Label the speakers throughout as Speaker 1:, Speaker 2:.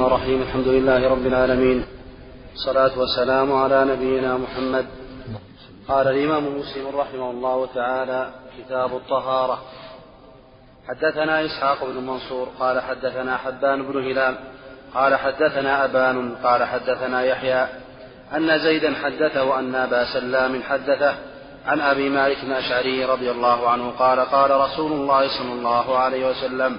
Speaker 1: الرحيم. الحمد لله رب العالمين. الصلاة والسلام على نبينا محمد. قال الإمام مسلم رحمه الله تعالى كتاب الطهارة حدثنا إسحاق بن منصور قال حدثنا حبان بن هلال قال حدثنا أبان قال حدثنا يحيى أن زيدا حدثه أن أبا سلام حدثه عن أبي مالك الأشعري رضي الله عنه قال قال رسول الله صلى الله عليه وسلم.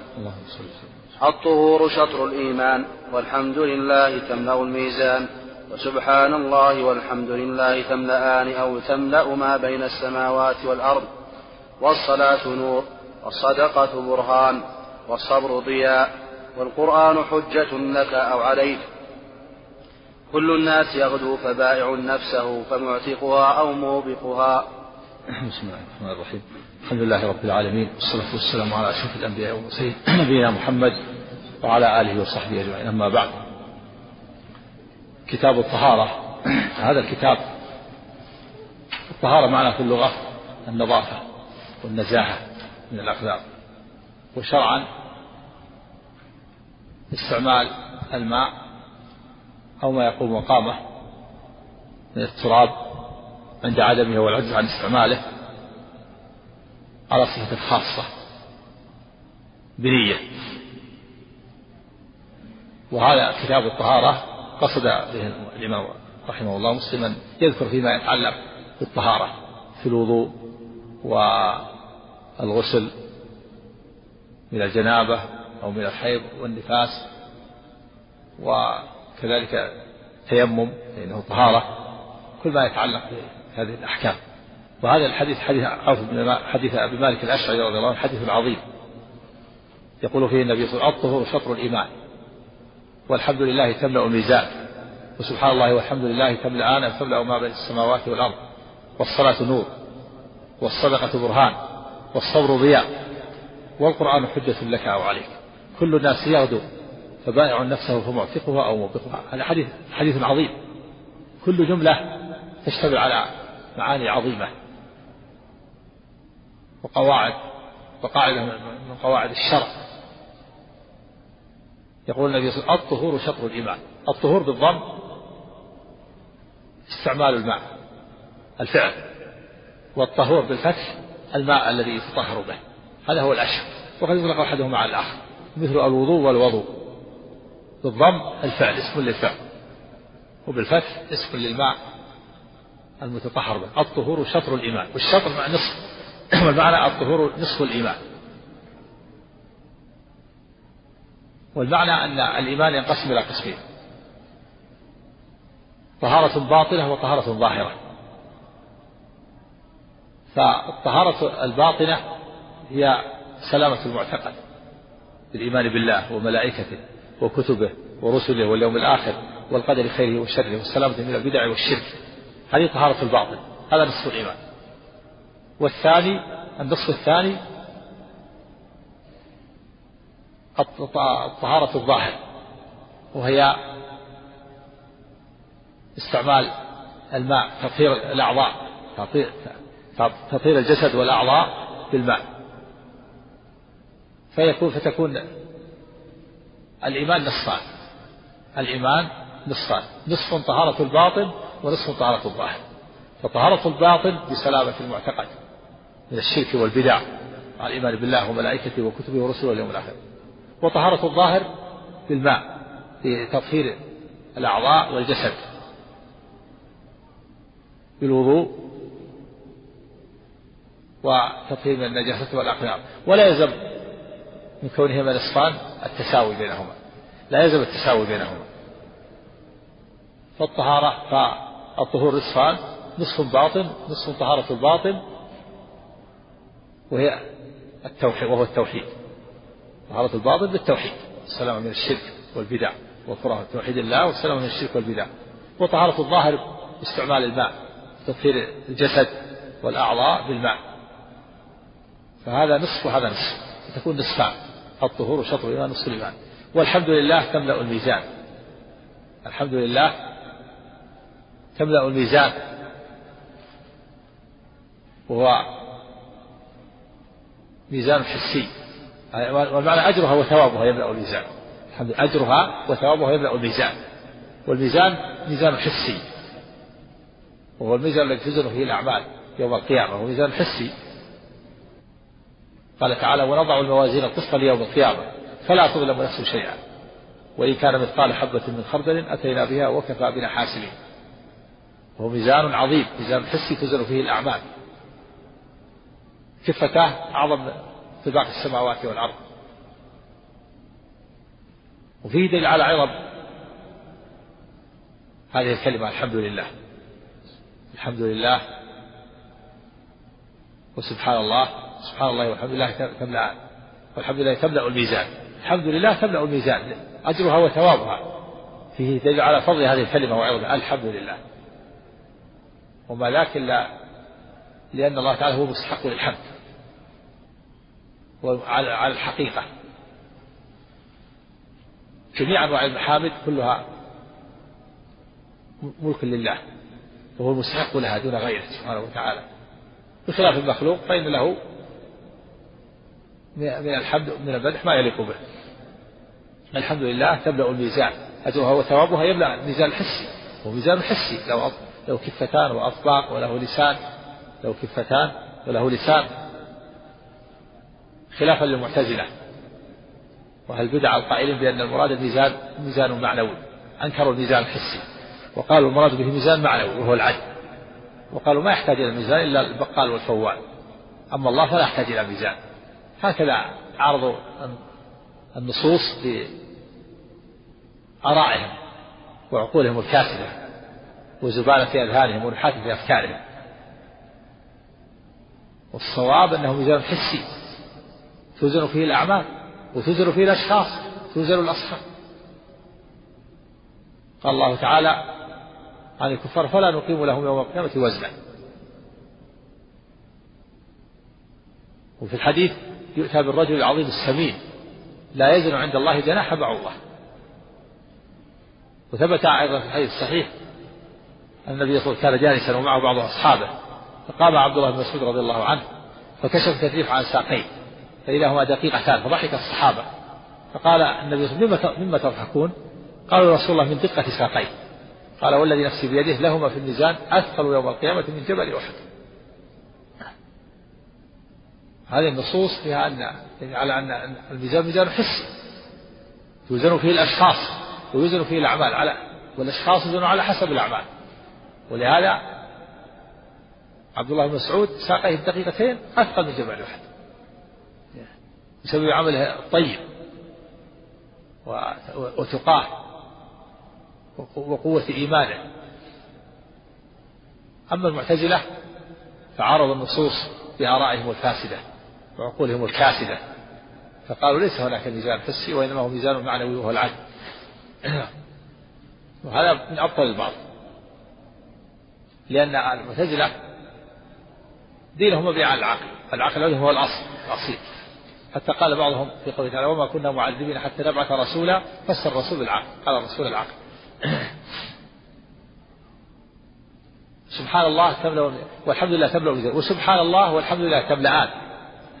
Speaker 1: الطهور شطر الإيمان والحمد لله تملأ الميزان وسبحان الله والحمد لله تملأان أو تملأ ما بين السماوات والأرض والصلاة نور والصدقة برهان والصبر ضياء والقرآن حجة لك أو عليك. كل الناس يغدو فبائع نفسه فمعتقها أو موبقها.
Speaker 2: بسم الله الرحمن الرحيم. الحمد لله رب العالمين والصلاة والسلام على أشرف الأنبياء والمرسلين نبينا محمد وعلى آله وصحبه أجمعين. أما بعد كتاب الطهارة. هذا الكتاب الطهارة معنى في اللغة النظافة والنزاهة من الأخلاق وشرعا استعمال الماء أو ما يقوم مقامه من التراب عند عدمه والعجز عن استعماله على صفة خاصة بنية. وهذا كتاب الطهارة قصد به الإمام رحمه الله مسلما يذكر فيما يتعلق بالطهارة في الوضوء والغسل من الجنابة أو من الحيض والنفاس وكذلك التيمم لأنه طهارة كل ما يتعلق بهذه الأحكام. وهذا الحديث حديث عوف بن حديث أبي مالك الأشعري رضي الله عنه حديث عظيم. يقول فيه النبي صلى الله عليه وسلم الطهور شطر الإيمان. والحمد لله تملأ الميزان. وسبحان الله والحمد لله تملأان تملأ ما بين السماوات والأرض. والصلاة نور. والصدقة برهان. والصبر ضياء. والقرآن حجة لك أو عليك. كل الناس يغدو فبائع نفسه فمعتقها أو موبقها هذا حديث حديث عظيم. كل جملة تشتمل على معاني عظيمة. وقواعد وقاعدة من قواعد الشرع. يقول النبي صلى الله عليه وسلم الطهور شطر الإيمان. الطهور بالضم استعمال الماء الفعل. والطهور بالفتح الماء الذي يتطهر به. هذا هو الأشهر. وقد يطلق أحدهما على الآخر. مثل الوضوء والوضوء. بالضم الفعل اسم للفعل. وبالفتح اسم للماء المتطهر به. الطهور شطر الإيمان. والشطر مع نصف. والمعنى الطهور نصف الإيمان. والمعنى أن الإيمان ينقسم إلى قسمين. طهارة باطنة وطهارة ظاهرة. فالطهارة الباطنة هي سلامة المعتقد بالإيمان بالله وملائكته وكتبه ورسله واليوم الآخر والقدر خيره وشره والسلامة من البدع والشرك. هذه طهارة الباطن. هذا نصف الإيمان. والثاني النصف الثاني الطهارة الظاهر وهي استعمال الماء تطهير الأعضاء تطهير الجسد والأعضاء بالماء. فيكون فتكون الإيمان نصفان. الإيمان نصفان. نصف طهارة الباطن ونصف طهارة الظاهر. فطهارة الباطن بسلامة المعتقد من الشرك والبدع مع الإيمان بالله وملائكته وكتبه ورسله واليوم الآخر. وطهارة الظاهر بالماء لتطهير الأعضاء والجسد. بالوضوء وتطهير من النجاسة والأقدار ولا يلزم من كونهما نصفان التساوي بينهما. لا يلزم التساوي بينهما. فالطهارة فالطهور نصفان نصف باطن نصف طهارة الباطن وهي التوحيد وهو التوحيد. طهارة الباطن بالتوحيد. السلامة من الشرك والبدع وكره توحيد الله والسلامة من الشرك والبدع. وطهارة الظاهر باستعمال الماء تطهير الجسد والأعضاء بالماء. فهذا نصف وهذا نصف تكون نصفان الطهور وشطر الإيمان نصف الإيمان. والحمد لله تملأ الميزان. الحمد لله تملأ الميزان. وهو ميزان حسي. والمعنى أجرها وثوابها يملأ الميزان. أجرها وثوابها يملأ الميزان. والميزان ميزان حسي. وهو الميزان الذي تزن فيه الأعمال يوم القيامة هو ميزان حسي. قال تعالى ونضع الموازين القسط ليوم القيامة فلا تظلم نفس شيئا. وإن كان مثقال حبة من خردل أتينا بها وكفى بنا حاسبين. وهو ميزان عظيم ميزان حسي تزن فيه الأعمال. كفتاه أعظم طباق السماوات والأرض. وفيه دليل على عظم هذه الكلمة الحمد لله. الحمد لله. وسبحان الله. سبحان الله والحمد لله تملأ والحمد لله تملأ الميزان. الحمد لله تملأ الميزان. أجرها وثوابها. فيه دليل على فضل هذه الكلمة وعظمها الحمد لله. وما ذاك إلا لأن الله تعالى هو مستحق للحمد. على الحقيقة. جميع أنواع المحامد كلها ملك لله وهو المستحق لها دون غيره سبحانه وتعالى. بخلاف المخلوق فإن له من الحمد من المدح ما يليق به. الحمد لله تملأ الميزان. أجرها وثوابها يملأ الميزان الحسي هو ميزان حسي لو لو كفتان وأطباق وله لسان لو كفتان وله لسان. خلافا للمعتزلة. وهل بدع القائلين بأن المراد الميزان ميزان معنوي؟ أنكروا الميزان الحسي. وقالوا المراد به ميزان معنوي وهو العدل. وقالوا ما يحتاج إلى الميزان إلا البقال والفوال. أما الله فلا يحتاج إلى ميزان. هكذا عرضوا النصوص بآرائهم وعقولهم الكاسدة وزبالة أذهانهم ونحاة في أفكارهم. والصواب أنه ميزان حسي. توزن فيه الأعمال وتزر فيه الأشخاص توزن الأصحاب. قال الله تعالى عن الكفار فلا نقيم لهم يوم القيامة وزنا. وفي الحديث يؤتى بالرجل العظيم السمين لا يزن عند الله جناح بعوضة. وثبت أيضا في الحديث الصحيح أن النبي صلى الله عليه وسلم كان جالسا ومعه بعض أصحابه فقام عبد الله بن مسعود رضي الله عنه فكشف تكليف عن ساقيه. فإذا هما دقيقتان فضحك الصحابة. فقال النبي صلى الله عليه وسلم مما تضحكون؟ قالوا رسول الله من دقة ساقيه قال والذي نفسي بيده لهما في الميزان أثقل يوم القيامة من جبل أحد. هذه النصوص فيها أن على أن الميزان ميزان حسي يوزن فيه الأشخاص ويوزن فيه الأعمال على والأشخاص يوزنون على حسب الأعمال. ولهذا عبد الله بن مسعود ساقيه بدقيقتين أثقل من جبل أحد. بسبب عمله الطيب وتقاه وقوة إيمانه. أما المعتزلة فعرض النصوص بآرائهم الفاسدة وعقولهم الكاسدة فقالوا ليس هناك ميزان حسي وإنما هو ميزان معنوي وهو العدل. وهذا من أبطل الباطل لأن المعتزلة دينهم مبني على العقل العقل هو الأصل الأصيل. حتى قال بعضهم في قوله تعالى وما كنا معذبين حتى نبعث رسولا فسر الرسول بالعقل قال الرسول العقل سبحان الله تملأ والحمد لله تملأ وسبحان الله والحمد لله تملأان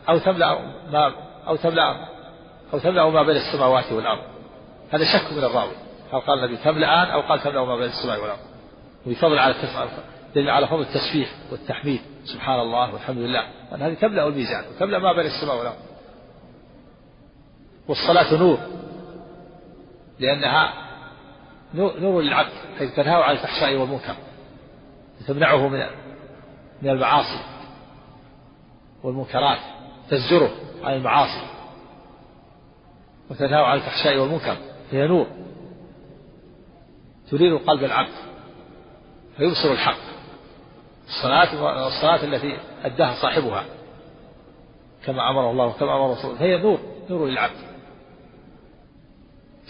Speaker 2: أو تملأ ما أو تملأ أو تملأ ما بين السماوات والأرض. هذا شك من الراوي. هل قال النبي تملأان أو قال تملأ ما بين السماء والأرض. وبفضل على دليل على فضل التسبيح والتحميد. سبحان الله والحمد لله. هذه تملأ الميزان وتملأ ما بين السماء والأرض. والصلاة نور. لأنها نور للعبد حيث تنهاه عن الفحشاء والمنكر. تمنعه من من المعاصي والمنكرات. تزجره عن المعاصي وتنهاه عن الفحشاء والمنكر. هي نور. تريد قلب العبد فيبصر الحق. الصلاة الصلاة التي أداها صاحبها كما أمره الله وكما أمر رسوله. فهي نور نور للعبد.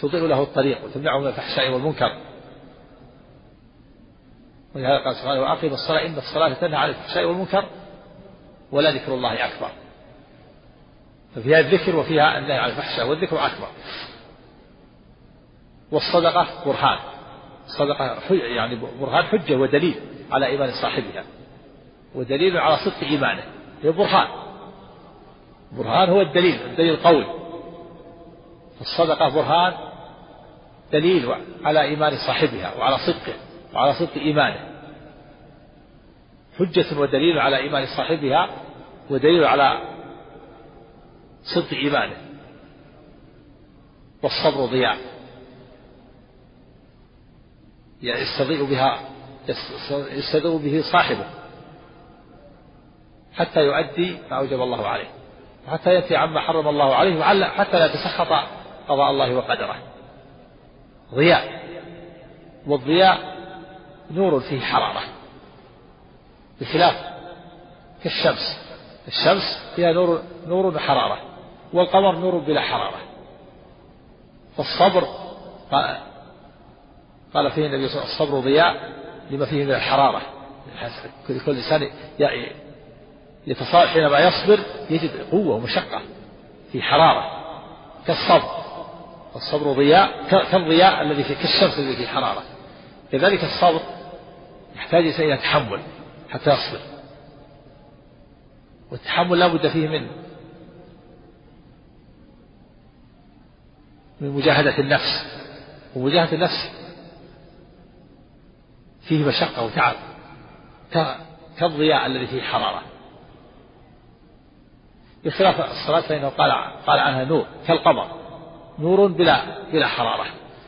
Speaker 2: تضيء له الطريق وتمنعه من الفحشاء والمنكر. ولهذا قال سبحانه وأقم الصلاة إن الصلاة تنهى عن الفحشاء والمنكر ولا ذكر الله أكبر. ففيها الذكر وفيها النهي عن الفحشاء والذكر أكبر. والصدقة برهان. الصدقة يعني برهان حجة ودليل على إيمان صاحبها. ودليل على صدق إيمانه. هي برهان. برهان هو الدليل الدليل القوي. الصدقة برهان دليل على إيمان صاحبها وعلى صدقه وعلى صدق إيمانه. حجة ودليل على إيمان صاحبها ودليل على صدق إيمانه. والصبر ضياء يستضيء بها يستضيء به صاحبه. حتى يؤدي ما أوجب الله عليه. وحتى يأتي عما حرم الله عليه حتى لا يتسخط قضاء الله وقدره. ضياء. والضياء نور فيه حرارة. بخلاف كالشمس. الشمس فيها نور نور وحرارة والقمر نور بلا حرارة. فالصبر قال فيه النبي صلى الله عليه وسلم الصبر ضياء لما فيه من الحرارة. كل إنسان يتصاعد حينما يصبر يجد قوة ومشقة في حرارة. كالصبر. الصبر ضياء كالضياء الذي في كالشمس الذي فيه حرارة. كذلك الصبر يحتاج إلى تحمل حتى يصبر. والتحمل لا بد فيه من من مجاهدة النفس. ومجاهدة النفس فيه مشقة وتعب كالضياء الذي فيه حرارة. بخلاف الصلاة فإنه قال قال عنها نور كالقمر. نور بلا بلا حرارة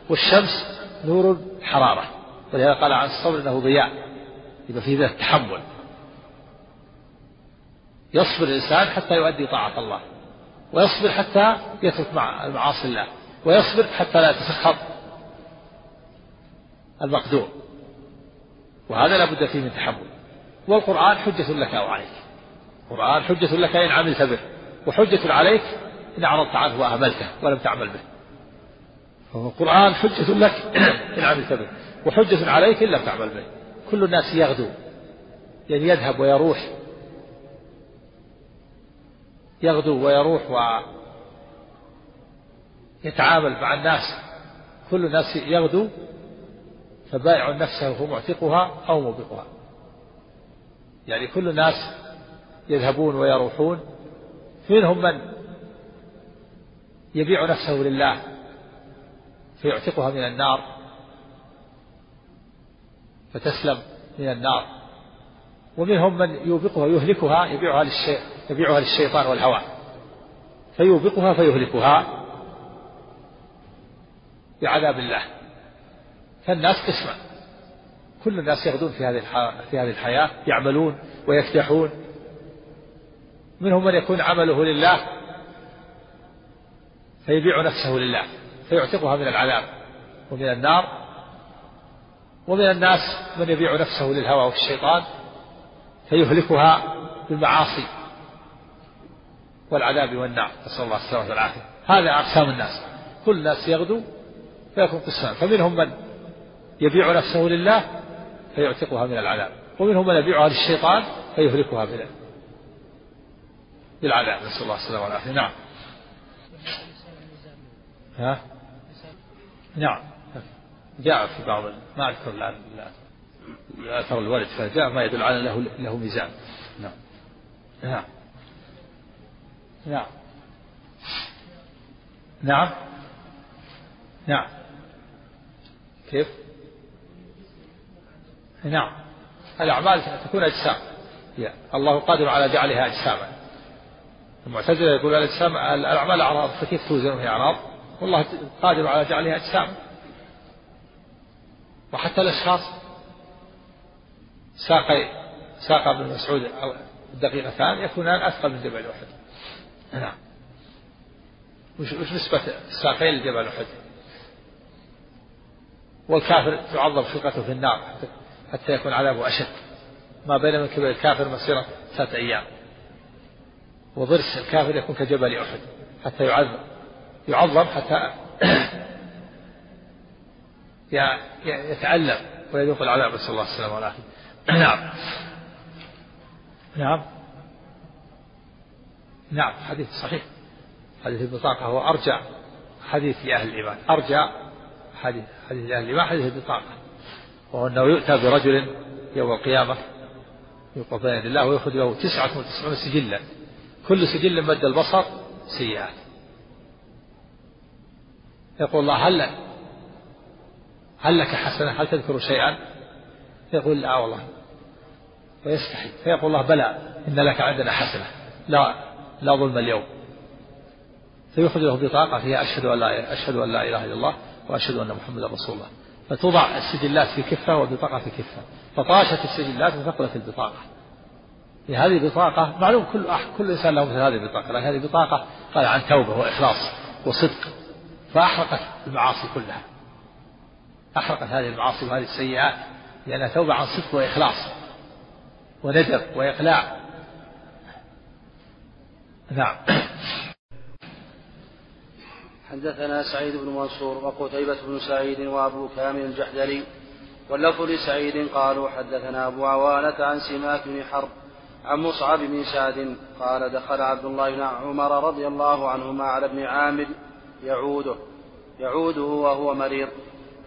Speaker 2: والشمس نور حرارة. ولهذا قال عن الصبر إنه ضياء يبقى فيه ذات التحمل يصبر الإنسان حتى يؤدي طاعة الله ويصبر حتى يترك مع معاصي الله ويصبر حتى لا يتسخط المقدور. وهذا لا بد فيه من تحمل والقرآن حجة لك أو عليك القرآن حجة لك إن عملت به وحجة عليك إن أعرضت عنه وأهملته ولم تعمل به. القرآن حجة لك إن عملت به وحجة عليك إن لم تعمل به. كل الناس يغدو يعني يذهب ويروح. يغدو ويروح ويتعامل مع الناس. كل الناس يغدو فبائع نفسه هو معتقها أو موبقها. يعني كل الناس يذهبون ويروحون. منهم من؟ يبيع نفسه لله فيعتقها من النار فتسلم من النار. ومنهم من يوبقها يهلكها يبيعها للشيء يبيعها للشيطان والهوى. فيوبقها فيهلكها بعذاب الله. فالناس قسمان كل الناس يغدون في هذه في هذه الحياة يعملون ويكدحون منهم من يكون عمله لله فيبيع نفسه لله فيعتقها من العذاب ومن النار ومن الناس من يبيع نفسه للهوى والشيطان فيهلكها بالمعاصي والعذاب والنار. نسأل الله السلامة والعافية. هذا أقسام الناس. كل الناس يغدو فيكون قسمان. فمنهم من يبيع نفسه لله فيعتقها من العذاب ومنهم من يبيعها للشيطان فيهلكها بالعذاب. نسأل الله السلامة والعافية. نعم. ها؟ نعم. جاء في بعض ما أذكر الآن. الآثار الوارد فجاء ما يدل على له له ميزان. نعم. نعم. نعم. نعم. نعم. كيف؟ نعم. الأعمال تكون أجسام. الله قادر على جعلها أجساما. المعتزلة يقول الأجسام الأعمال أعراض فكيف توزن هي أعراض؟ والله قادر على جعلها أجسام. وحتى الأشخاص ساقي ساق ابن مسعود الدقيقتان يكونان أثقل من جبل أحد. نعم. وش نسبة الساقين لجبل أحد؟ والكافر تعظم خلقته في النار حتى يكون عذابه أشد. ما بين من كبر الكافر مسيرة ثلاثة أيام. وضرس الكافر يكون كجبل أحد حتى يعظم يعظم حتى يتألم ويذوق العذاب. نسأل الله السلامة والعافية. نعم. نعم. نعم. حديث صحيح. حديث البطاقة هو أرجع حديث لأهل الإيمان. أرجع حديث حديث لأهل الإيمان حديث البطاقة. وهو أنه يؤتى برجل يوم القيامة يوقف بين الله ويأخذ له تسعة وتسعون سجلا. كل سجل مد البصر سيئات. يقول الله هل هل لك حسنة؟ هل تذكر شيئا؟ فيقول لا والله. ويستحي. فيقول الله بلى إن لك عندنا حسنة. لا لا ظلم اليوم. فيخرج له بطاقة فيها أشهد أن لا أشهد أن لا إله إلا الله وأشهد أن محمدا رسول الله. فتوضع السجلات في كفة والبطاقة في كفة. فطاشت السجلات وثقلت البطاقة. هذه بطاقة معلوم كل كل إنسان له مثل هذه البطاقة لكن هذه بطاقة قال عن توبة وإخلاص وصدق. فأحرقت المعاصي كلها. أحرقت هذه المعاصي وهذه السيئات لأنها توبة عن صدق وإخلاص وندر وإقلاع. نعم.
Speaker 1: حدثنا سعيد بن منصور وقتيبة بن سعيد وأبو كامل الجحدري واللفظ لسعيد قالوا حدثنا أبو عوانة عن سماك بن حرب عن مصعب بن سعد قال دخل عبد الله بن عمر رضي الله عنهما على ابن عامر يعوده. يعوده وهو مريض.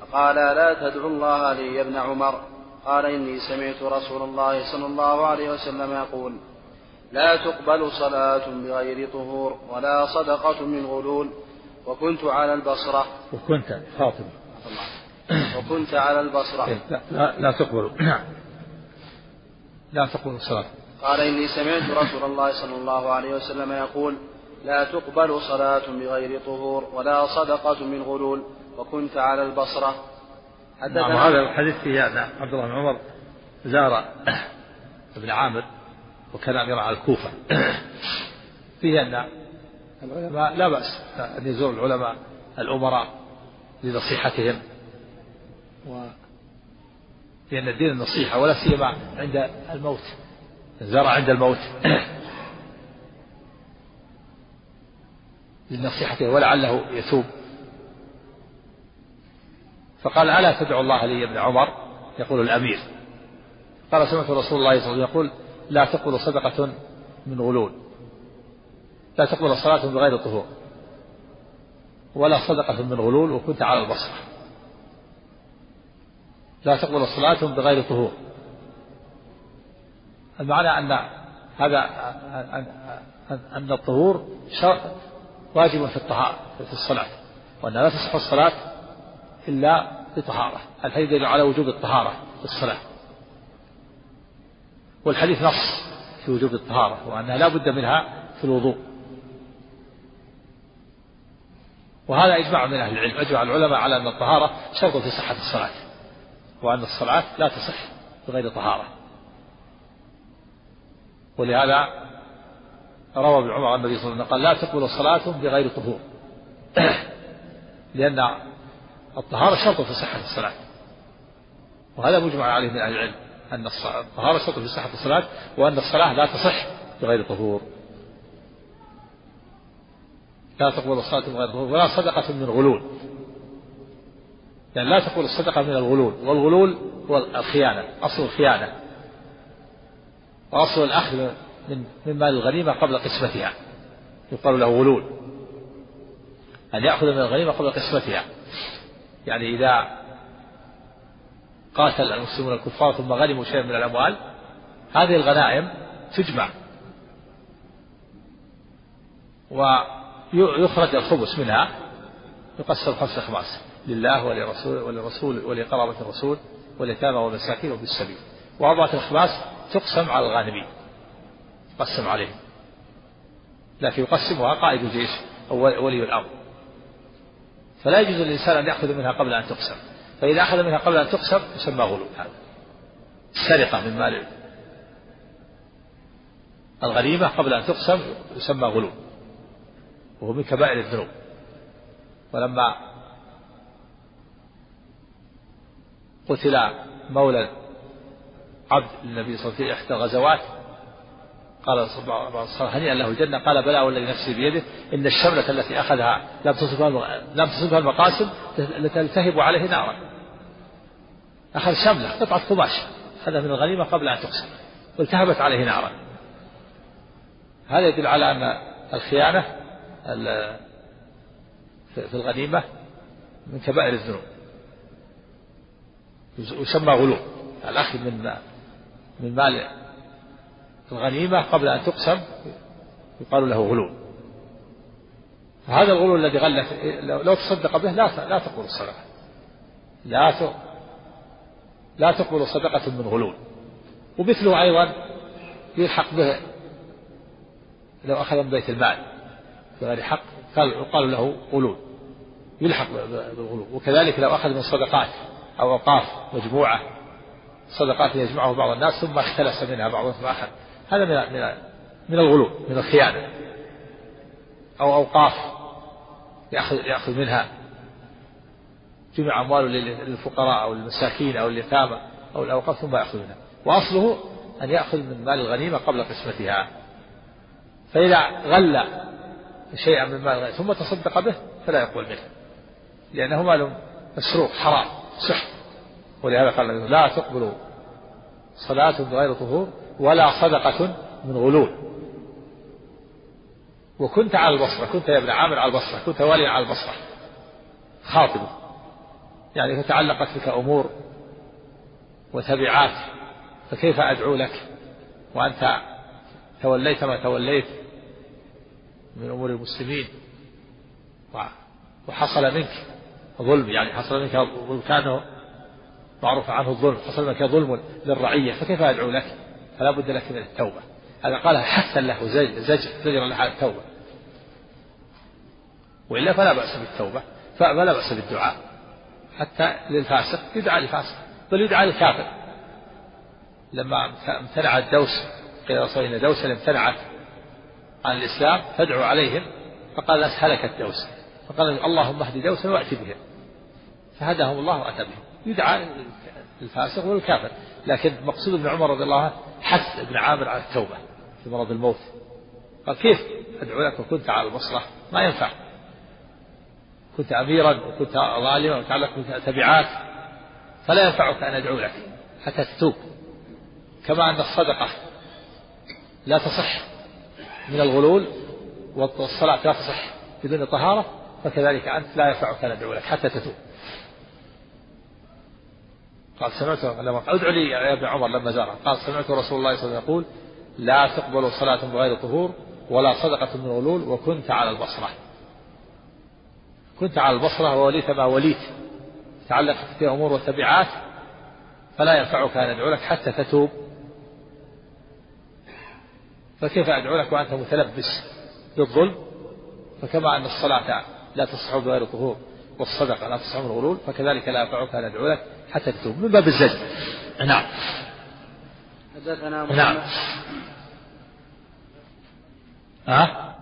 Speaker 1: فقال لا تدعو الله لي يا ابن عمر. قال إني سمعت رسول الله صلى الله عليه وسلم يقول لا تقبل صلاة بغير طهور ولا صدقة من غلول. وكنت على البصرة.
Speaker 2: وكنت فاطمة
Speaker 1: وكنت على البصرة.
Speaker 2: إيه، لا, لا, لا تقبل. نعم. لا تقبل الصلاة.
Speaker 1: قال إني سمعت رسول الله صلى الله عليه وسلم يقول لا تقبل صلاة بغير طهور ولا صدقة من غلول وكنت على البصرة.
Speaker 2: حدثنا نعم هذا الحديث فيه أن عبد الله بن عمر. زار ابن عامر وكان أميرا على الكوفة. فيه أن العلماء لا بأس أن يزور العلماء الأمراء لنصيحتهم. و لأن الدين النصيحة ولا سيما عند الموت. زرع عند الموت. لنصيحته ولعله يتوب. فقال ألا تدعو الله لي ابن عمر؟ يقول الأمير. قال سمعت رسول الله صلى الله عليه وسلم يقول لا تقبل صدقة من غلول لا تقبل صلاة بغير طهور ولا صدقة من غلول وكنت على البصرة. لا تقبل صلاة بغير طهور. المعنى أن هذا أن الطهور واجب في الطهارة في الصلاة وأن لا تصح الصلاة إلا بطهارة. الحديث يدل على وجوب الطهارة في الصلاة. والحديث نص في وجوب الطهارة وأنها لا بد منها في الوضوء. وهذا إجماع من أهل العلم. أجمع العلماء على أن الطهارة شرط في صحة الصلاة وأن الصلاة لا تصح بغير طهارة. ولهذا روى ابن عمر عن النبي صلى الله عليه وسلم قال لا تقبل صلاة بغير طهور. لأن الطهارة شرط في صحة الصلاة. وهذا مجمع عليه من أهل العلم أن الطهارة شرط في صحة الصلاة وأن الصلاة لا تصح بغير طهور. لا تقبل الصلاة بغير طهور ولا صدقة من غلول يعني لا تقبل الصدقة من الغلول والغلول هو الخيانة أصل الخيانة. وأصل الأخذ من من مال الغنيمة قبل قسمتها. يقال له غلول أن يأخذ من الغنيمة قبل قسمتها. يعني إذا قاتل المسلمون الكفار ثم غنموا شيئا من الأموال هذه الغنائم تجمع. ويخرج الخبز منها. يقسم خمس أخماس. لله ولرسول ولرسول ولقرابة الرسول واليتامى والمساكين وبالسبيل. وأربعة أخماس تقسم على الغانمين. تقسم عليهم. لكن يقسمها قائد الجيش أو ولي الأمر. فلا يجوز للإنسان أن يأخذ منها قبل أن تقسم. فإذا أخذ منها قبل أن تقسم يسمى غلو. هذا السرقة من مال الغنيمة قبل أن تقسم يسمى غلو. وهو من كبائر الذنوب. ولما قتل مولى عبد للنبي صلى الله عليه وسلم في إحدى الغزوات قال هنيئا له الجنة. قال بلى والذي نفسي بيده إن الشملة التي أخذها لم تصبها لم تصبها المقاسم لتلتهب عليه نارا. أخذ شملة قطعة قماش. أخذها من الغنيمة قبل أن تقسم. والتهبت عليه نارا. هذا يدل على أن الخيانة في الغنيمة من كبائر الذنوب. يسمى غلو. الأخذ من من مال الغنيمة قبل أن تقسم يقال له غلول. هذا الغلول الذي غل لو تصدق به لا لا تقول الصدقة. لا لا تقبل صدقة من غلول. ومثله أيضا يلحق به لو أخذ من بيت المال بغير حق قال يقال له غلول. يلحق بالغلول. وكذلك لو أخذ من صدقات أو أوقاف مجموعة صدقات يجمعه بعض الناس ثم اختلس منها بعضهم ثم أخذ هذا من من من الغلول من الخيانة. أو أوقاف يأخذ يأخذ منها جمع أمواله للفقراء أو المساكين أو اليتامى أو الأوقاف ثم يأخذ منها. وأصله أن يأخذ من مال الغنيمة قبل قسمتها. فإذا غل شيئا من مال الغنيمة ثم تصدق به فلا يقبل منه. لأنه مال مسروق حرام سحت ولهذا قال لا تقبل صلاة بغير طهور ولا صدقة من غلول. وكنت على البصرة كنت يا ابن عامر على البصرة كنت واليا على البصرة. خاطبه يعني فتعلقت بك أمور وتبعات فكيف أدعو لك؟ وأنت توليت ما توليت من أمور المسلمين. وحصل منك ظلم يعني حصل منك كان معروف عنه الظلم حصل منك ظلم للرعية فكيف أدعو لك؟ فلا بد لك من التوبة. هذا قالها حثا له زجر زجر له على التوبة. وإلا فلا بأس بالتوبة. فلا بأس بالدعاء. حتى للفاسق يدعى للفاسق بل يدعى للكافر لما امتنع الدوس قيل إن دوسا امتنعت عن الإسلام فادعوا عليهم فقال الناس هلكت دوس فقال اللهم اهد دوسا وأت بهم. فهداهم الله وأتى بهم. يدعى للفاسق والكافر. لكن مقصود ابن عمر رضي الله عنه حث ابن عامر على التوبة في مرض الموت. قال كيف أدعو لك وكنت على البصرة؟ ما ينفع. كنت أميرا وكنت ظالما وتعلق تبعات فلا ينفعك أن أدعو لك حتى تتوب. كما أن الصدقة لا تصح من الغلول والصلاة لا تصح بدون طهارة فكذلك أنت لا ينفعك أن أدعو لك حتى تتوب. قال سمعت لما ادعو لي يا ابن عمر لما زاره قال سمعت رسول الله صلى الله عليه وسلم يقول لا تقبل صلاة بغير طهور ولا صدقة من غلول وكنت على البصرة. كنت على البصرة ووليت ما وليت. تعلقت في أمور وتبعات فلا ينفعك أن أدعو لك حتى تتوب. فكيف أدعو لك وأنت متلبس بالظلم؟ فكما أن الصلاة لا تصح بغير طهور والصدقة لا تصح من الغلول فكذلك لا ينفعك أن أدعو لك حتى تتوب من باب الزجر نعم.
Speaker 1: حدثنا
Speaker 2: نعم. ها؟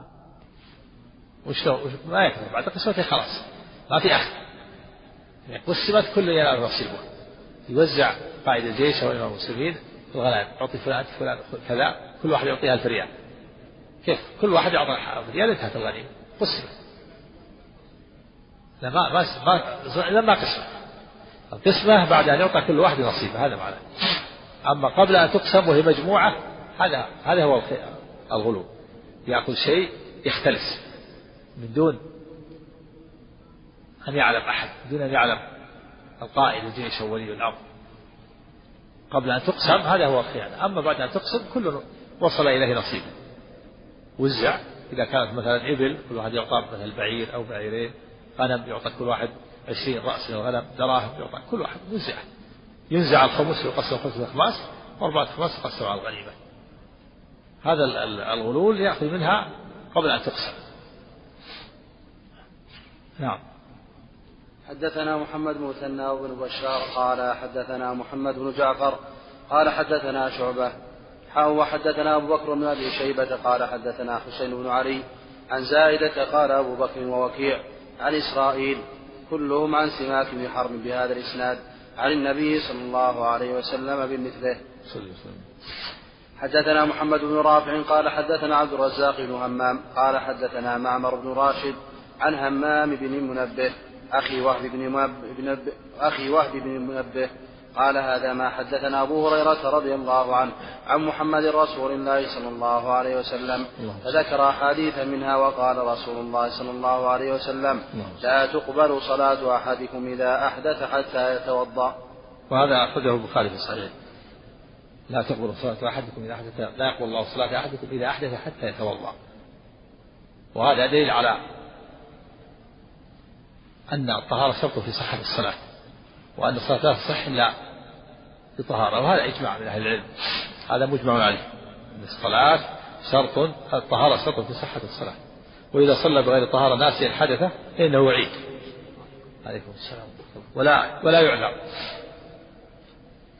Speaker 2: وش لو ما يكفي. بعد قسمته خلاص. ما في أخذ يعني قسمت كل ينال نصيبه يوزع قائد الجيش أو إمام المسلمين الغنائم يعطي فلان فلان كذا كل واحد يعطيها ألف ريال. كيف؟ كل واحد يعطي ألف ريال انتهت الغنيمة. قسمت لا ما ما ما ما قسمة القسمة بعد أن يعطى كل واحد نصيبه هذا معناه. أما قبل أن تقسم وهي مجموعة هذا هذا هو الغلو. يأخذ شيء يختلس. من دون أن يعلم أحد دون أن يعلم القائد الجيش أو ولي الأمر. قبل أن تقسم هذا هو الخيانة. أما بعد أن تقسم كل وصل إليه نصيبه وزع إذا كانت مثلا إبل كل واحد يعطى مثلا بعير أو بعيرين غنم يعطى كل واحد عشرين رأس من الغنم دراهم يعطى كل واحد وزع ينزع الخمس ويقسم الخمس الأخماس وأربعة أخماس تقسم على الغنيمة هذا الغلول يأخذ منها قبل أن تقسم. نعم.
Speaker 1: حدثنا محمد مثنى بن بشار قال حدثنا محمد بن جعفر قال حدثنا شعبة. حاء وحدثنا أبو بكر بن أبي شيبة قال حدثنا حسين بن علي عن زائدة قال أبو بكر ووكيع عن إسرائيل كلهم عن سماك بن حرب بهذا الإسناد عن النبي صلى الله عليه وسلم بمثله حدثنا محمد بن رافع قال حدثنا عبد الرزاق بن همام قال حدثنا معمر بن راشد عن همام بن منبه أخي وهب بن منبه أخي وهب بن منبه قال هذا ما حدثنا أبو هريرة رضي الله عنه عن محمد رسول الله صلى الله عليه وسلم. فذكر أحاديث منها وقال رسول الله صلى الله عليه وسلم لا تقبل صلاة أحدكم إذا أحدث حتى يتوضأ.
Speaker 2: وهذا أخرجه البخاري في الصحيح. لا تقبل صلاة أحدكم إذا أحدث لا يقبل الله صلاة أحدكم إذا أحدث حتى يتوضأ. وهذا دليل على أن الطهارة شرط في صحة الصلاة. وأن الصلاة لا تصح إلا بطهارة وهذا إجماع من أهل العلم. هذا مجمع عليه. أن الصلاة شرط الطهارة شرط في صحة الصلاة. وإذا صلى بغير طهارة ناسيا حدثه فإنه يعيد عليكم السلام. ولا ولا يعذر.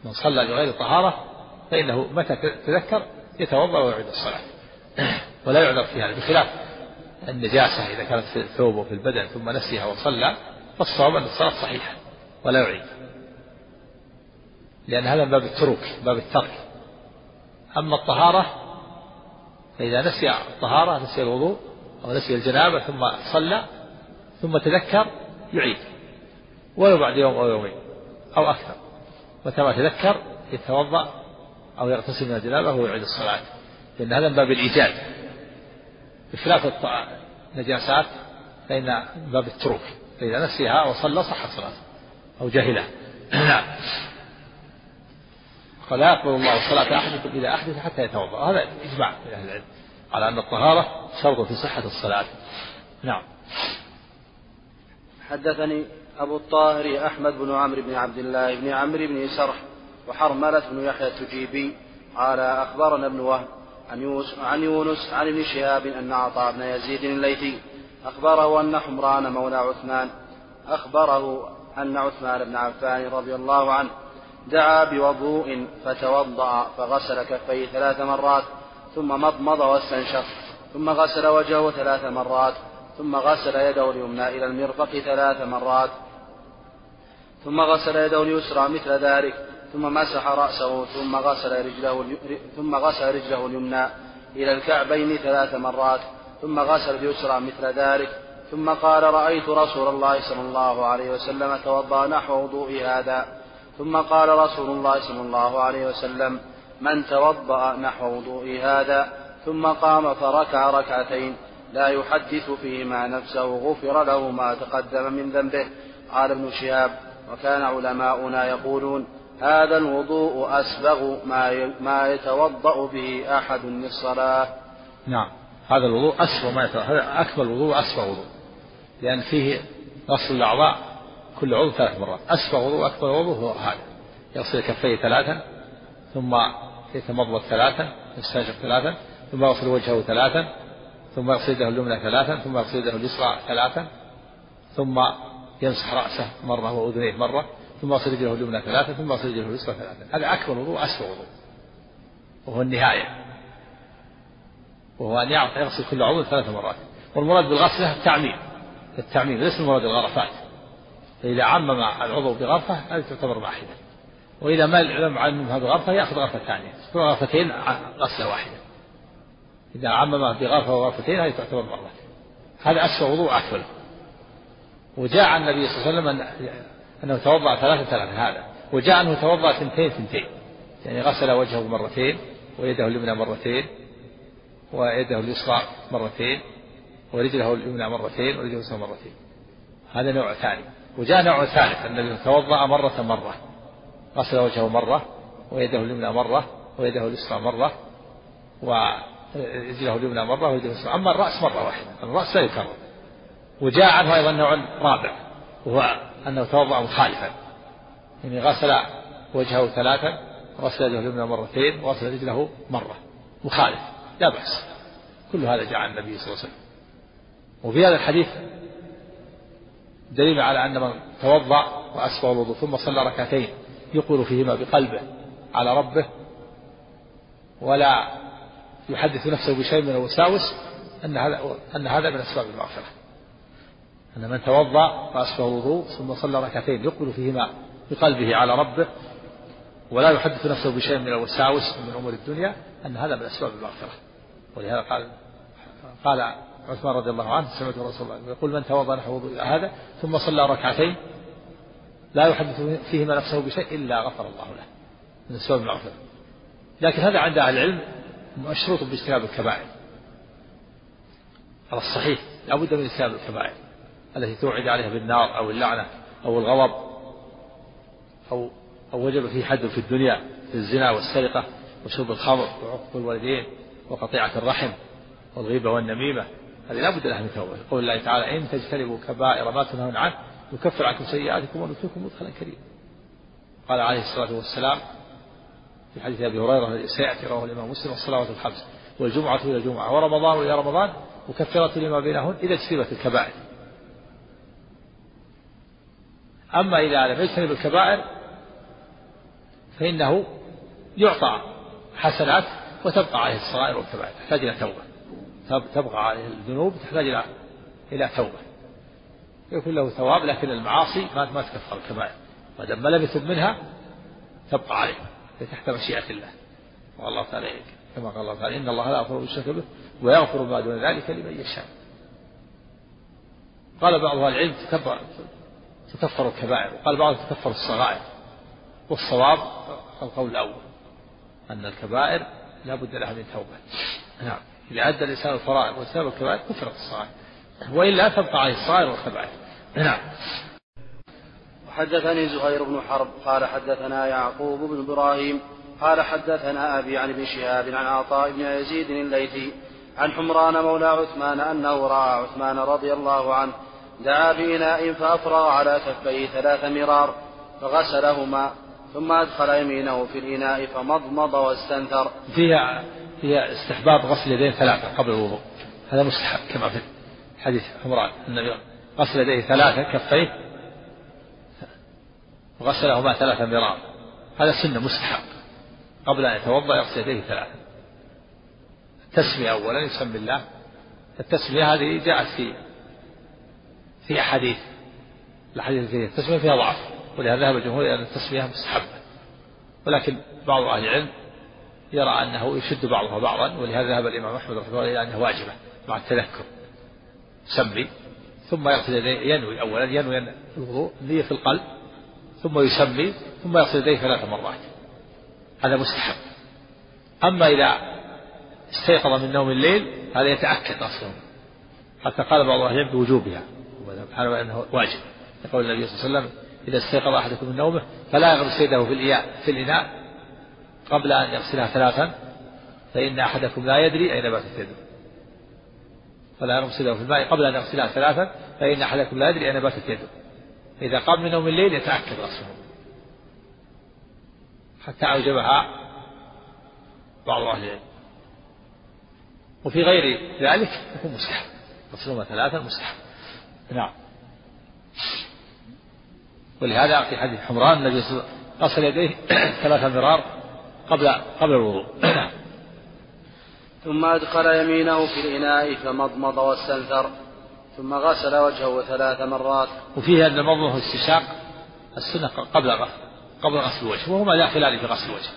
Speaker 2: من صلى بغير طهارة فإنه متى تذكر يتوضأ ويعيد الصلاة. ولا يعذر في هذا بخلاف النجاسة إذا كانت في الثوب وفي البدن ثم نسيها وصلى فالصواب أن الصلاة صحيحة. ولا يعيد. لأن هذا باب التروك باب الترك. أما الطهارة فإذا نسي الطهارة نسي الوضوء أو نسي الجنابة ثم صلى ثم تذكر يعيد. ولو بعد يوم أو يومين أو أكثر. متى ما تذكر يتوضأ أو يغتسل من الجنابة ويعيد الصلاة. لأن هذا من باب الإيجاد. بخلاف النجاسات فإن باب التروك فإذا نسيها وصلى صحت صلاته. أو جهله نعم. فلا يقبل الله صلاة أحدكم إذا أحدث حتى يتوضأ. هذا إجماع من أهل العلم. على أن الطهارة شرط في صحة الصلاة. نعم.
Speaker 1: حدثني أبو الطاهر أحمد بن عمرو بن عبد الله بن عمرو بن سرح وحرملة بن يحيى التجيبي قال أخبرنا ابن وهب عن يونس عن يونس عن ابن شهاب أن عطاء بن يزيد الليثي أخبره أن حمران مولى عثمان أخبره أن عثمان بن عفان رضي الله عنه دعا بوضوء فتوضأ فغسل كفيه ثلاث مرات ثم مضمض واستنشق ثم غسل وجهه ثلاث مرات ثم غسل يده اليمنى إلى المرفق ثلاث مرات ثم غسل يده اليسرى مثل ذلك ثم مسح رأسه ثم غسل رجله ثم غسل رجله اليمنى إلى الكعبين ثلاث مرات ثم غسل اليسرى مثل ذلك ثم قال رأيت رسول الله صلى الله عليه وسلم توضأ نحو وضوء هذا. ثم قال رسول الله صلى الله عليه وسلم من توضأ نحو وضوء هذا؟ ثم قام فركع ركعتين. لا يحدث فيهما نفسه غفر له ما تقدم من ذنبه. قال ابن شهاب وكان علماؤنا يقولون هذا الوضوء أسبغ ما ما يتوضأ به أحد للصلاة.
Speaker 2: نعم. هذا الوضوء أسبغ ما يتوضأ هذا أكمل وضوء أسبغ وضوء. لأن فيه غسل الأعضاء كل عضو ثلاث مرات. أسبغ وضوء أكبر وضوء هو هذا. يغسل كفيه ثلاثا ثم يتمضمض ثلاثا يستنشق ثلاثا ثم يغسل وجهه ثلاثا ثم يغسل يده اليمنى ثلاثا ثم يغسل يده اليسرى ثلاثا ثم يمسح رأسه مرة وأذنيه مرة ثم يغسل رجله اليمنى ثلاثا ثم يغسل رجله اليسرى ثلاثا. هذا أكبر وضوء أسوأ وضوء وهو النهاية. وهو أن يغسل كل عضو ثلاث مرات. والمراد بالغسلة التعميم. التعميم ليس المراد الغرفات فإذا عمم العضو بغرفة هذه تعتبر واحدة. وإذا ما لم عممها بغرفة يأخذ غرفة ثانية. غرفتين غسلة واحدة. إذا عمم بغرفة وغرفتين هذه تعتبر مرة. هذا أسوأ وضوء أكمله وجاء عن النبي صلى الله عليه وسلم أنه توضأ ثلاثة ثلاثة هذا. وجاء أنه توضأ ثنتين ثنتين. يعني غسل وجهه مرتين ويده اليمنى مرتين ويده اليسرى مرتين. ورجله اليمنى مرتين ورجله اليسرى مرتين. هذا نوع ثاني. وجاء نوع ثالث النبي توضأ مرة مرة. غسل وجهه مرة ويده اليمنى مرة ويده اليسرى مرة ورجله اليمنى مرة ورجله اليسرى. أما الرأس مرة واحدة الرأس لا يكرر. وجاء عنه أيضا نوع رابع وهو أنه توضأ مخالفا. يعني غسل وجهه ثلاثا وغسل يده اليمنى مرتين وغسل رجله مرة. مخالف لا بأس. كل هذا جاء عن النبي صلى الله عليه وسلم. وفي هذا الحديث دليل على أن من توضأ وأسبغ الوضوء ثم صلى ركعتين يقبل فيهما بقلبه على ربه ولا يحدث نفسه بشيء من الوساوس أن هذا أن هذا من أسباب المغفرة. أن من توضأ فأسبغ الوضوء ثم صلى ركعتين يقبل فيهما بقلبه على ربه ولا يحدث نفسه بشيء من الوساوس من أمور الدنيا أن هذا من أسباب المغفرة. ولهذا قال قال عثمان رضي الله عنه سمعت رسول الله يقول من توضأ نحو هذا ثم صلى ركعتين لا يحدث فيهما نفسه بشيء إلا غفر الله له من أسباب المغفرة. لكن هذا عند أهل العلم مشروط باجتناب الكبائر. على الصحيح لابد من اجتناب الكبائر التي توعد عليها بالنار أو اللعنة أو الغضب أو أو وجب فيه حد في الدنيا في الزنا والسرقة وشرب الخمر وعقوق الوالدين وقطيعة الرحم والغيبة والنميمة. هذه لا بد لها من توبة. يقول الله تعالى إن تجتنبوا كبائر ما تنهون عنه يكفر عنكم سيئاتكم وندخلكم مدخلا كريما قال عليه الصلاة والسلام في حديث أبي هريرة سيأتي رواه الإمام مسلم الصلوات الخمس والجمعة إلى الجمعة ورمضان إلى رمضان مكفرة لما بينهن إذا اجتنبت الكبائر. أما إذا لم يجتنب الكبائر فإنه يعطى حسنات وتبقى عليه الصغائر والكبائر. تحتاج إلى توبة. تبقى عليه الذنوب تحتاج إلى إلى توبة. يكون له ثواب لكن المعاصي ما ما تكفر الكبائر ما دام يتب منها تبقى عليه تحت مشيئة الله. والله تعالى كما قال الله تعالى إن الله لا يغفر الشرك به ويغفر ما دون ذلك لمن يشاء. قال بعض أهل العلم تكفر الكبائر. وقال بعضهم تكفر الصغائر. والصواب القول الأول أن الكبائر لا بد لها من توبة. نعم. إذا أدى الإنسان الفرائض واجتنب الكبائر كفرت الصغائر وإلا تبقى عليه الصغائر والكبائر. نعم.
Speaker 1: وحدثني زهير بن حرب قال حدثنا يعقوب بن إبراهيم قال حدثنا أبي عن ابن شهاب عن عطاء بن يزيد الليثي عن حمران مولى عثمان أنه رأى عثمان رضي الله عنه دعا بإناء فأفرغ على كفيه ثلاث مرار فغسلهما ثم أدخل يمينه في الإناء فمضمض واستنثر.
Speaker 2: فيها فيها استحباب غسل يديه ثلاثة قبل الوضوء. هذا مستحب كما في حديث حمران النبي. غسل يديه ثلاثة كفيه وغسلهما ثلاثة مرار هذا سنة مستحب. قبل أن يتوضأ يغسل يديه ثلاثة. التسمية أولا يسمي الله التسمية هذه جاءت في في أحاديث. الأحاديث فيها التسمية فيها ضعف ولهذا ذهب الجمهور إلى أن التسمية مستحبة. ولكن بعض أهل العلم يرى أنه يشد بعضها بعضا ولهذا ذهب الإمام أحمد رحمه الله إلى أنها واجبة مع التذكر. سمي ثم يغسل يديه ينوي أولا ينوي الوضوء النية في القلب ثم يسمي ثم يغسل يديه ثلاث مرات. هذا مستحب. أما إذا استيقظ من نوم الليل هذا يتأكد أصلا. حتى قال بعض أهل العلم بوجوبها سبحانه أنه واجب. يقول النبي صلى الله عليه وسلم إذا استيقظ أحدكم من نومه فلا يغمس يده في في الإناء قبل أن يغسلها ثلاثا فإن أحدكم لا يدري أين باتت يده فلا يغمس يده في الماء قبل أن يغسلها ثلاثا فإن أحدكم لا يدري أين باتت يده إذا قام من نوم الليل يتأكد غسله. حتى أوجبها بعض أهل العلم. وفي غير ذلك يكون مستحب. غسلهما ثلاثا مستحب. نعم. ولهذا في حديث حمران النبي صلى الله عليه وسلم غسل يديه ثلاث مرار قبل قبل الوضوء.
Speaker 1: ثم أدخل يمينه في الإناء فمضمض واستنثر ثم غسل وجهه ثلاث مرات.
Speaker 2: وفيه أن المضمضة والاستشاق السنة قبل قبل غسل الوجه وهما داخلان في غسل الوجه.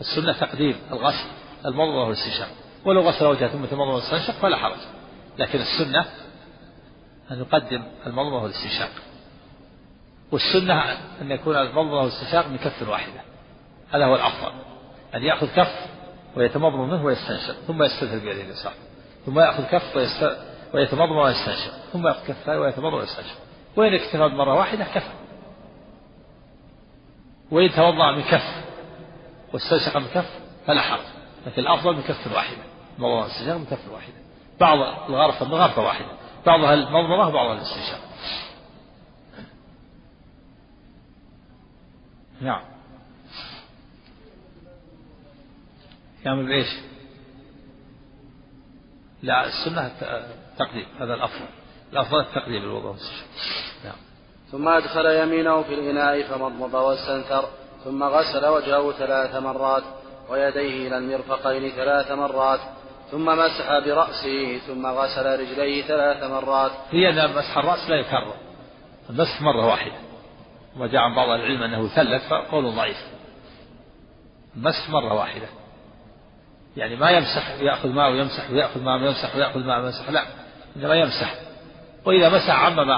Speaker 2: السنة تقديم الغسل المضمضة والاستشاق ولو غسل وجهه ثم تمضمض واستنشق فلا حرج. لكن السنة أن يقدم المضمضة والاستنشاق والسنة أن يكون المضمضة والاستنشاق من كف واحدة. هذا هو الأفضل. أن يأخذ كف ويتمضمض منه ويستنشق ثم يستنثر بيده اليسار. ثم يأخذ كف ويتمضمض ويستنشق ثم يأخذ كف ويتمضمض ويستنشق. وإن اكتفى بمرة واحدة كفى. وإن توضأ من كف واستنشق من كف فلا حرج. لكن الأفضل من كف واحدة. المضمضة والاستنشاق من كف واحدة. بعض الغرفة من غرفة واحدة. بعضها المضمضة وبعضها الاستنشاق. نعم. يعمل إيش؟ لا السنة التقديم هذا الأفضل الأفضل التقديم الوضوء
Speaker 1: نعم. ثم أدخل يمينه في الإناء فمضمض واستنثر ثم غسل وجهه ثلاث مرات ويديه إلى المرفقين ثلاث مرات ثم مسح برأسه ثم غسل رجليه ثلاث مرات.
Speaker 2: هي أن مسح الرأس لا يكرر المسح مرة واحدة. وجاء عن بعض العلم أنه يثلث فقول ضعيف. المسح مرة واحدة. يعني ما يمسح يأخذ ماء ويمسح ويأخذ ماء ويمسح ويأخذ ماء ويمسح لا إنما يمسح. وإذا مسح عمم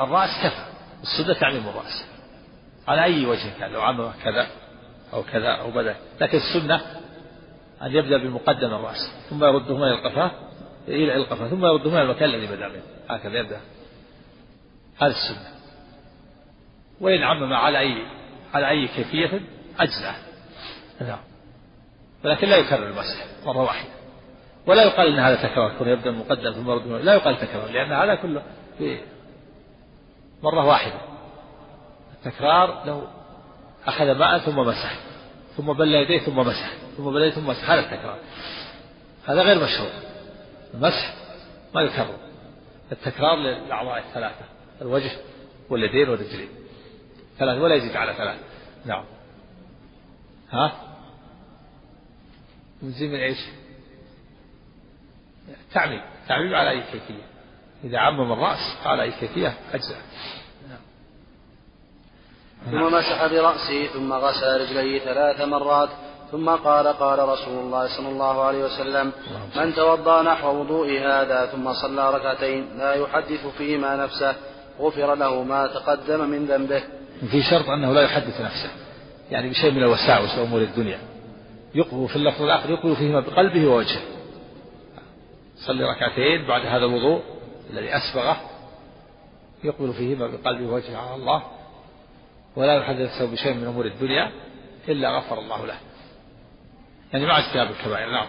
Speaker 2: الرأس كفى السنة تعميم الرأس. على أي وجه كان لو عمم كذا أو كذا أو بدأ. لكن السنة أن يبدأ بمقدم الرأس ثم يردهما إلى القفاة إلى القفاة ثم يردهما إلى المكان الذي بدأ منه هكذا يبدأ. هذا السنة. وإن عمم على أي على أي كيفية أجزأ نعم. ولكن لا يكرر المسح مرة واحدة. ولا يقال أن هذا تكرار يكون يبدأ مقدم ثم يرد لا يقال تكرار لأن هذا كله في مرة واحدة. التكرار له أخذ ماء ثم مسح ثم بل يديه ثم مسح ثم بل يديه ثم مسح هذا التكرار. هذا غير مشروع. المسح ما يكرر. التكرار للأعضاء الثلاثة الوجه واليدين والرجلين. ثلاث ولا يزيد على ثلاث نعم. ها؟ مجزي من إيش؟ تعميم. تعميم على أي كيفية؟ إذا عمم الرأس على أي كيفية؟ أجزاء. نعم.
Speaker 1: ثم مسح برأسه ثم غسل رجليه ثلاث مرات ثم قال قال رسول الله صلى الله عليه وسلم من توضأ نحو وضوء هذا ثم صلى ركعتين لا يحدث فيهما نفسه غفر له ما تقدم من ذنبه.
Speaker 2: في شرط أنه لا يحدث نفسه. يعني بشيء من الوساوس وامور الدنيا. يقبل في اللفظ الآخر يقبل فيهما بقلبه ووجهه. صلي ركعتين بعد هذا الوضوء الذي أسبغه يقبل فيهما بقلبه ووجهه على الله ولا يحدث نفسه بشيء من أمور الدنيا إلا غفر الله له. يعني مع اجتناب الكبائر نعم.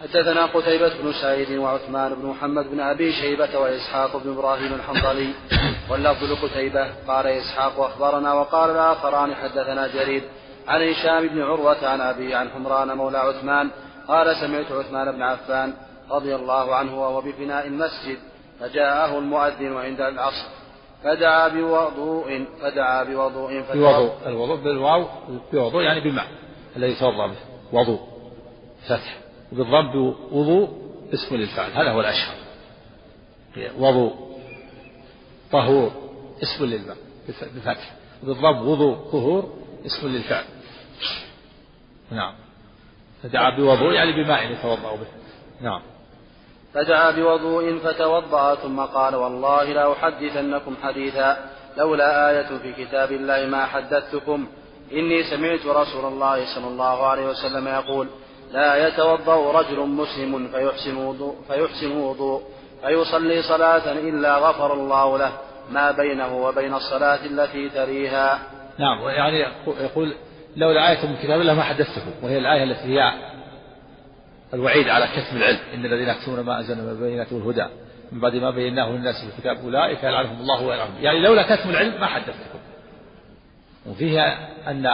Speaker 1: حدثنا قتيبة بن سعيد وعثمان بن محمد بن أبي شيبة وإسحاق بن إبراهيم الحنظلي. واللفظ لقتيبة قال إسحاق أخبرنا وقال الآخران حدثنا جرير. عن هشام بن عروة عن أبي عن حمران مولى عثمان قال سمعت عثمان بن عفان رضي الله عنه وهو بفناء المسجد فجاءه المؤذن عند العصر. فدعا بوضوء فدعا بوضوء
Speaker 2: بوضوء. الوضوء بالواو بوضوء يعني بماء الذي توضا به وضوء فتح. وبالضم وضوء اسم للفعل. هذا هو الأشهر. وضوء طهور اسم للماء بفتح. وبالضم وضوء طهور اسم للفعل. نعم. فدعا بوضوء يعني بماء يتوضأ به. نعم.
Speaker 1: فدعا بوضوء فتوضأ ثم قال والله لا أحدثنكم حديثا لولا آية في كتاب الله ما حدثتكم. إني سمعت رسول الله صلى الله عليه وسلم يقول لا يتوضأ رجل مسلم فيحسن وضوء فيحسن وضوء فيصلي صلاة إلا غفر الله له ما بينه وبين الصلاة التي تليها.
Speaker 2: نعم يعني يقول لولا آية من كتاب الله ما حدثتكم وهي الآية التي هي الوعيد على كتم العلم إن الذين يكتمون ما أنزلنا من البينات والهدى من بعد ما بيناه للناس في الكتاب أولئك يلعنهم الله ويلعنهم. يعني لولا كتم العلم ما حدثتكم وفيها أن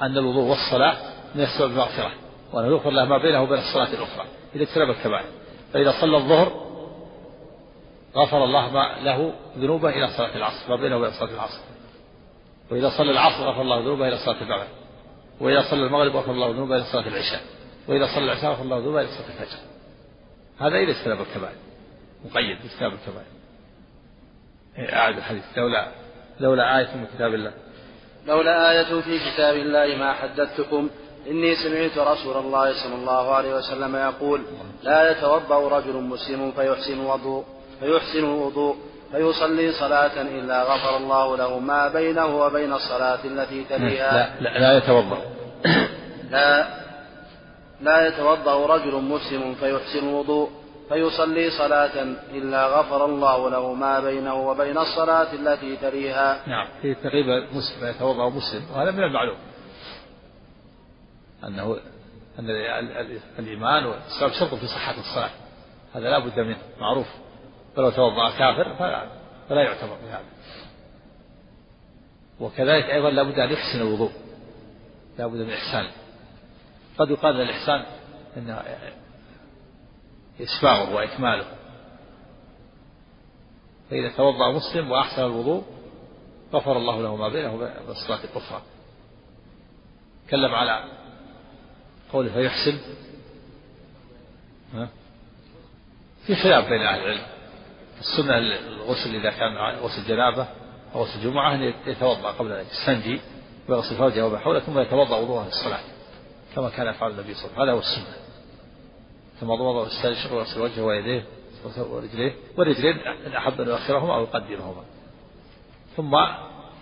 Speaker 2: أن الوضوء والصلاة من السبب المغفرة وأنه يغفر له ما بينه وبين الصلاة الأخرى إذا اجتنب الكبائر. فإذا صلى الظهر غفر الله ما له ذنوبه إلى صلاة العصر ما بينه وبين صلاة العصر. وإذا صلى العصر غفر الله ذنوبه إلى صلاة المغرب وإذا صلى المغرب غفر الله ذنوبه إلى صلاة العشاء. وإذا صلى العشاء غفر الله ذنوبه إلى صلاة الفجر. هذا إذا اجتنب الكبائر. مقيد باجتناب الكبائر. أعد الحديث. لولا لولا آية من كتاب الله.
Speaker 1: لولا آية في كتاب الله ما حدثتكم إني سمعت رسول الله صلى الله عليه وسلم يقول لا يتوضأ رجل مسلم فيحسن وضوء فيحسن الوضوء فيصلي صلاة إلا غفر الله له ما بينه وبين الصلاة التي تليها.
Speaker 2: لا لا, لا يتوضأ.
Speaker 1: لا لا يتوضأ رجل مسلم فيحسن الوضوء فيصلي صلاة إلا غفر الله له ما بينه وبين الصلاة التي تليها.
Speaker 2: نعم في تقريبا مسلم يتوضأ مسلم وهذا من المعلوم. أنه أن الإيمان والإسلام شرط في صحة الصلاة هذا لا بد منه معروف. فلو توضأ كافر فلا, فلا يعتبر بهذا. وكذلك أيضا لا بد أن يحسن الوضوء. لا بد من إحسانه قد يقال الإحسان أن إسباغه وإكماله. فإذا توضأ مسلم وأحسن الوضوء غفر الله له ما بينه وبين الصلاة الأخرى تكلم على قوله فيحسن. في خلاف بين أهل العلم. السنة الغسل إذا كان غسل جنابة أو غسل جمعة أن يتوضأ قبل أن يستنجي ويغسل فرجه وما حوله ثم يتوضأ وضوءه للصلاة كما كان يفعل النبي صلى الله عليه وسلم. هذا هو السنة. ثم وضوء واستنشق ويغسل وجهه ويديه ورجليه والرجلين إن أحب أن يؤخرهما أو يقدمهما. ثم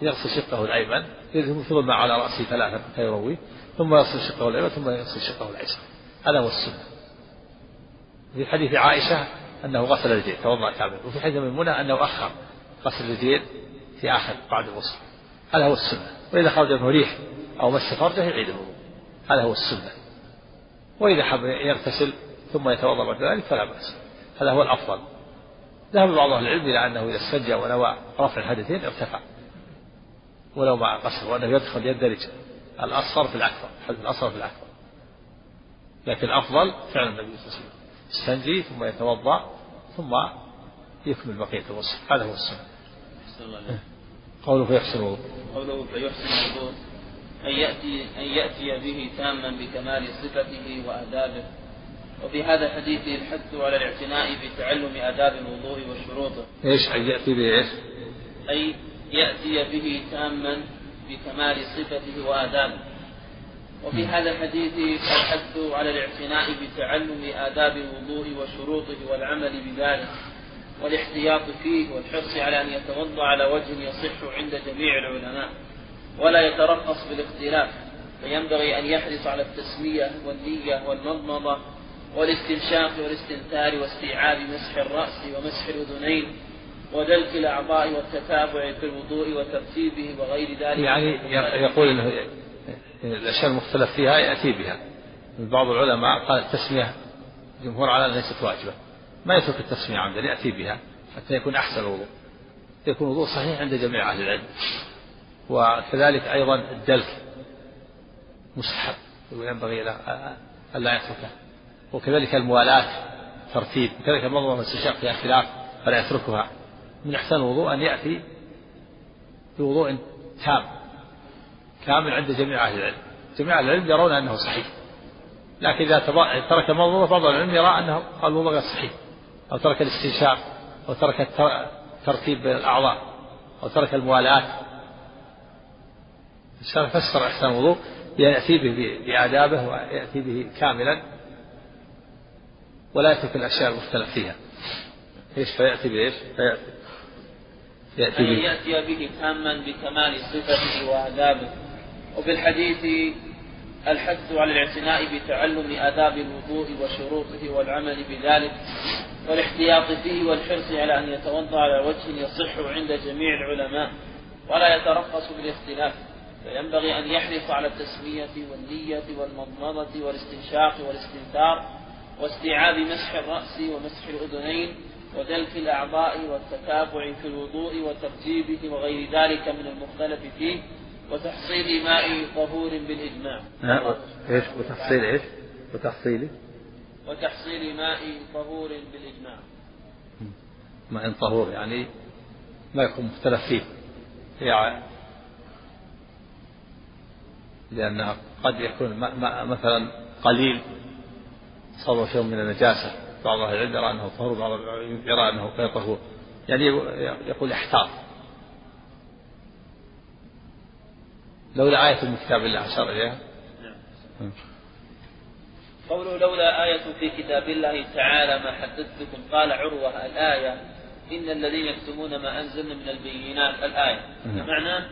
Speaker 2: يغسل شقه الأيمن يثم الماء على رأسه ثلاثة حتى يرويه ثم يغسل شقه الأيمن ثم يغسل شقه الأيسر. هذا هو السنة. في حديث عائشة أنه غسل الرجلين توضأ كامل. وفي حديث ميمونة أنه أخر غسل الرجلين في آخر بعد الغسل. هذا هو السنة. وإذا خرج منه ريح أو مس فرجه يعيد الوضوء هذا هو السنة. وإذا حب يغتسل ثم يتوضأ بعد ذلك فلا بأس. هذا هو الأفضل. ذهب بعض أهل العلم إلى أنه إذا استنجى ونوى رفع الحدثين ارتفع. ولو مع قصر وأنه يدخل يندرج الأصغر في الأكبر الأصغر في الأكبر. لكن الأفضل فعل النبي صلى الله عليه وسلم. يستنجي ثم يتوضأ ثم يكمل بقية الوصف. هذا هو السنة. قوله فيحسن الوضوء.
Speaker 3: قوله فيحسن الوضوء. أن يأتي أن يأتي به تاما بكمال صفته وآدابه. وفي هذا الحديث الحث على الاعتناء بتعلم آداب الوضوء وشروطه.
Speaker 2: إيش؟ أن يأتي به إيش؟
Speaker 3: أي يأتي به تاما بكمال صفته وآدابه. وفي هذا الحديث الحث على الاعتناء بتعلم آداب الوضوء وشروطه والعمل بذلك والاحتياط فيه والحرص على أن يتوضأ على وجه يصح عند جميع العلماء ولا يترخص بالاختلاف فينبغي أن يحرص على التسمية والنية والمضمضة والاستنشاق والاستنثار واستيعاب مسح الرأس ومسح الأذنين ودلك الأعضاء والتتابع في الوضوء وترتيبه وغير ذلك.
Speaker 2: يعني يقول إنه الأشياء المختلف فيها يأتي بها. بعض العلماء قال التسمية جمهور على ليست واجبة. ما يترك التسمية عمدا يأتي بها حتى يكون أحسن الوضوء. يكون الوضوء صحيح عند جميع أهل العلم. وكذلك أيضا الدلك مستحب وينبغي الا يتركه. وكذلك الموالاة ترتيب. وكذلك المنظمة والاستنشاق فيها خلاف فلا يتركها. من أحسن الوضوء أن يأتي بوضوء تام. كامل عند جميع أهل العلم. جميع أهل العلم يرون أنه صحيح. لكن إذا ترك المنظومة بعض العلم يرى أنه الوضوء غير صحيح. أو ترك الاستنشاق أو ترك الترتيب بين الأعضاء أو ترك الموالاة فسر أحسن الوضوء يأتي به بآدابه ويأتي به كاملا. ولا يترك الأشياء المختلف فيها. إيش فيأتي بإيش؟ فيأتي؟
Speaker 3: يأتي به. يأتي به تاما بكمال صفته وآدابه. وفي الحديث الحث على الاعتناء بتعلم آداب الوضوء وشروطه والعمل بذلك والاحتياط فيه والحرص على أن يتوضأ على وجه يصح عند جميع العلماء ولا يترخص بالاختلاف فينبغي أن يحرص على التسمية والنية والمضمضة والاستنشاق والاستنثار واستيعاب مسح الرأس ومسح الأذنين ودلك الأعضاء والتتابع في الوضوء وترتيبه وغير ذلك من المختلف فيه وتحصيل ماء طهور بالإجماع.
Speaker 2: إيش وتحصيل إيش؟ وتحصيل
Speaker 3: وتحصيل ماء طهور بالإجماع.
Speaker 2: ماء طهور يعني ما يكون مختلف فيه. يعني لأنه قد يكون ماء مثلا قليل صار شيء من النجاسة بعض أهل العلم يرى أنه طهور بعض يرى أنه غير طهور يعني يقول احتاط لولا آية من كتاب الله أشار إليها
Speaker 3: نعم. قوله لولا آية في كتاب الله تعالى ما حدثتكم قال عروة الآية إن الذين يكتمون ما أنزلنا من البينات الآية نعم. معناه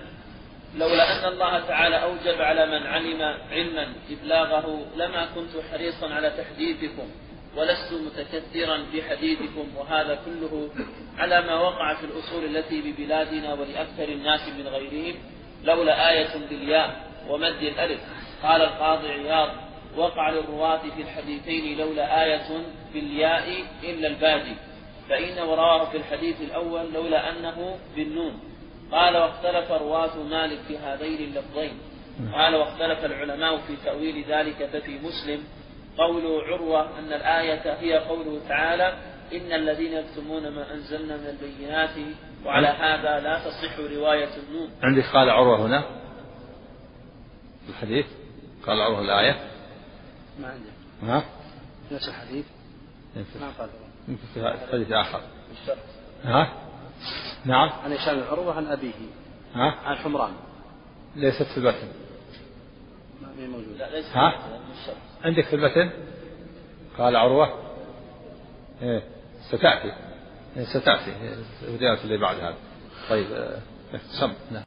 Speaker 3: لولا أن الله تعالى أوجب على من علم علما إبلاغه لما كنت حريصا على تحديثكم ولست متكثرا بحديثكم وهذا كله على ما وقع في الأصول التي ببلادنا ولأكثر الناس من غيرهم لولا آية بالياء ومد الألف. قال القاضي عياض وقع للرواة في الحديثين لولا آية بالياء إلا البادي فإن رواه في الحديث الأول لولا أنه بالنون. قال واختلف رواة مالك في هذين اللفظين. قال واختلف العلماء في تأويل ذلك ففي مسلم. قول عروة أن الآية هي قوله تعالى إن الذين يكتمون ما أنزلنا من البينات وعلى هذا لا تصح رواية النون.
Speaker 2: عندك قال عروة هنا. في الحديث. قال عروة الآية.
Speaker 1: ما عندي.
Speaker 2: ها؟
Speaker 1: نفس الحديث.
Speaker 2: ما قال في حديث آخر. ها؟ نعم.
Speaker 1: عن هشام عروة عن أبيه.
Speaker 2: ها؟
Speaker 1: عن حمران.
Speaker 2: ليست في
Speaker 1: هي موجودة.
Speaker 3: لا ليس
Speaker 2: ها؟ عندك في المتن قال عروة. إيه. ستأتي ستأتي الرواية اللي بعد هذا. طيب سم. نعم.